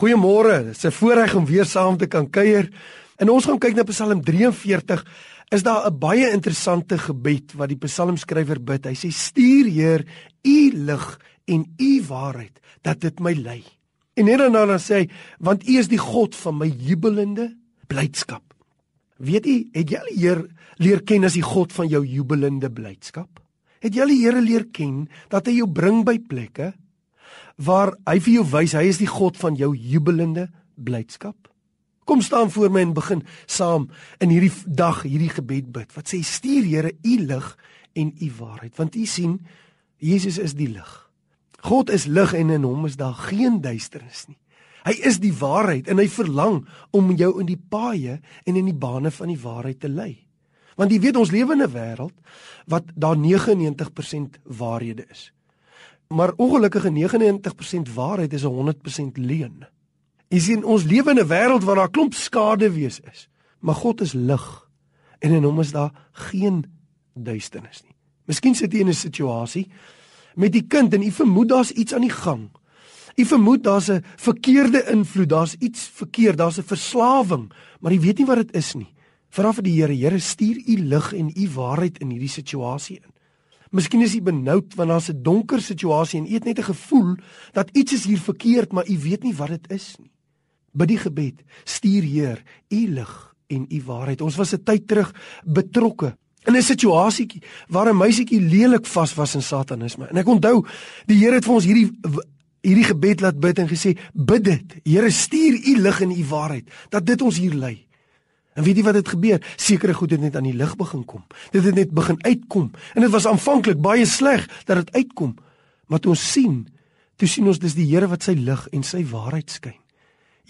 Goeiemôre. Dit is 'n voorreg om weer saam te kan kuier. En ons gaan kyk na Psalm 43. Is daar 'n baie interessante gebed wat die psalmskrywer bid. Hy sê: "Stuur Heer U lig en U waarheid dat dit my lei." En net daarna dan sê hy: "Want U is die God van my jubelende blydskap." Weet jy, het jy al die Heer leer ken as die God van jou jubelende blydskap? Het jy al die Here leer ken dat hy jou bring by plekke waar hy vir jou wys hy is die God van jou jubelende blydskap. Kom staan voor my en begin saam in hierdie dag hierdie gebed bid. Wat sê stuur Here u lig en u waarheid want u sien Jesus is die lig. God is lig en in hom is daar geen duisternis nie. Hy is die waarheid en hy verlang om jou in die paaie en in die bane van die waarheid te lei. Want jy weet ons lewe in 'n wêreld wat daar 99% waarhede is. Maar ongelukkige 99% waarheid is 100% leuen. Jy sien ons lewe in 'n wêreld waar daar klomp skade wees is, maar God is lig en in hom is daar geen duisternis nie. Miskien sit jy in 'n situasie met die kind en jy vermoed daar's iets aan die gang. Jy vermoed daar's 'n verkeerde invloed, daar's iets verkeerd, daar's 'n verslawing, maar jy weet nie wat dit is nie. Vra vir die Here, Here stuur u lig en u waarheid in hierdie situasie in. Miskien is jy benoud want daar's 'n donker situasie en jy het net 'n gevoel dat iets is hier verkeerd, maar jy weet nie wat dit is nie. Bid die gebed: Stuur Heer, U lig en U waarheid. Ons was 'n tyd terug betrokke in 'n situasietjie waar 'n meisietjie lelik vas was in satanisme. En ek onthou die Here het vir ons hierdie hierdie gebed laat bid en gesê: "Bid dit. Here, stuur U lig en U waarheid dat dit ons hier lei." En weet jy wat het gebeur? Sekere goed het net aan die lig begin kom. Dit het net begin uitkom. En dit was aanvanklik baie sleg dat dit uitkom. Maar toe ons sien, toe sien ons dis die Here wat sy lig en sy waarheid skyn.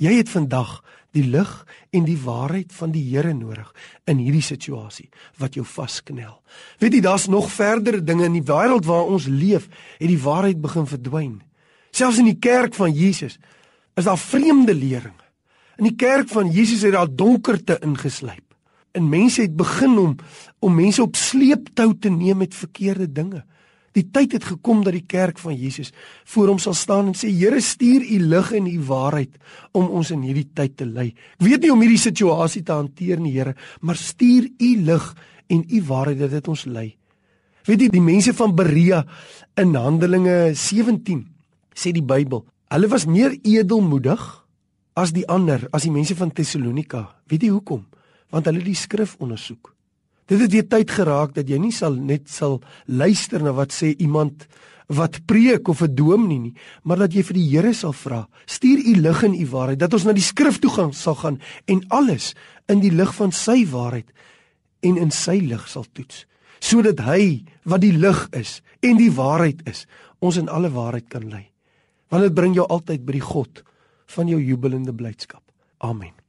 Jy het vandag die lig en die waarheid van die Here nodig in hierdie situasie wat jou vasknel. Weet jy, daar's nog verdere dinge in die wêreld waar ons leef, het die waarheid begin verdwyn. Selfs in die kerk van Jesus is daar vreemde leringe. In die kerk van Jesus het daar donkerte ingeslyp. En mense het begin om om mense op sleeptou te neem met verkeerde dinge. Die tyd het gekom dat die kerk van Jesus voor hom sal staan en sê Here stuur u lig en u waarheid om ons in hierdie tyd te lei. Ek weet nie om hierdie situasie te hanteer nie Here, maar stuur u lig en u waarheid dat dit ons lei. Weet jy die mense van Berea in Handelinge 17 sê die Bybel, hulle was meer edelmoedig as die ander, as die mense van Tessalonika. Weet jy hoekom? Want hulle het die skrif ondersoek. Dit het weer tyd geraak dat jy nie sal net sal luister na wat sê iemand wat preek of 'n dominee nie, maar dat jy vir die Here sal vra. Stuur u lig en u waarheid dat ons na die skrif toe gaan sal gaan en alles in die lig van sy waarheid en in sy lig sal toets sodat hy wat die lig is en die waarheid is ons in alle waarheid kan lei. Want dit bring jou altyd by die God van jou jubelende blydskap. Amen.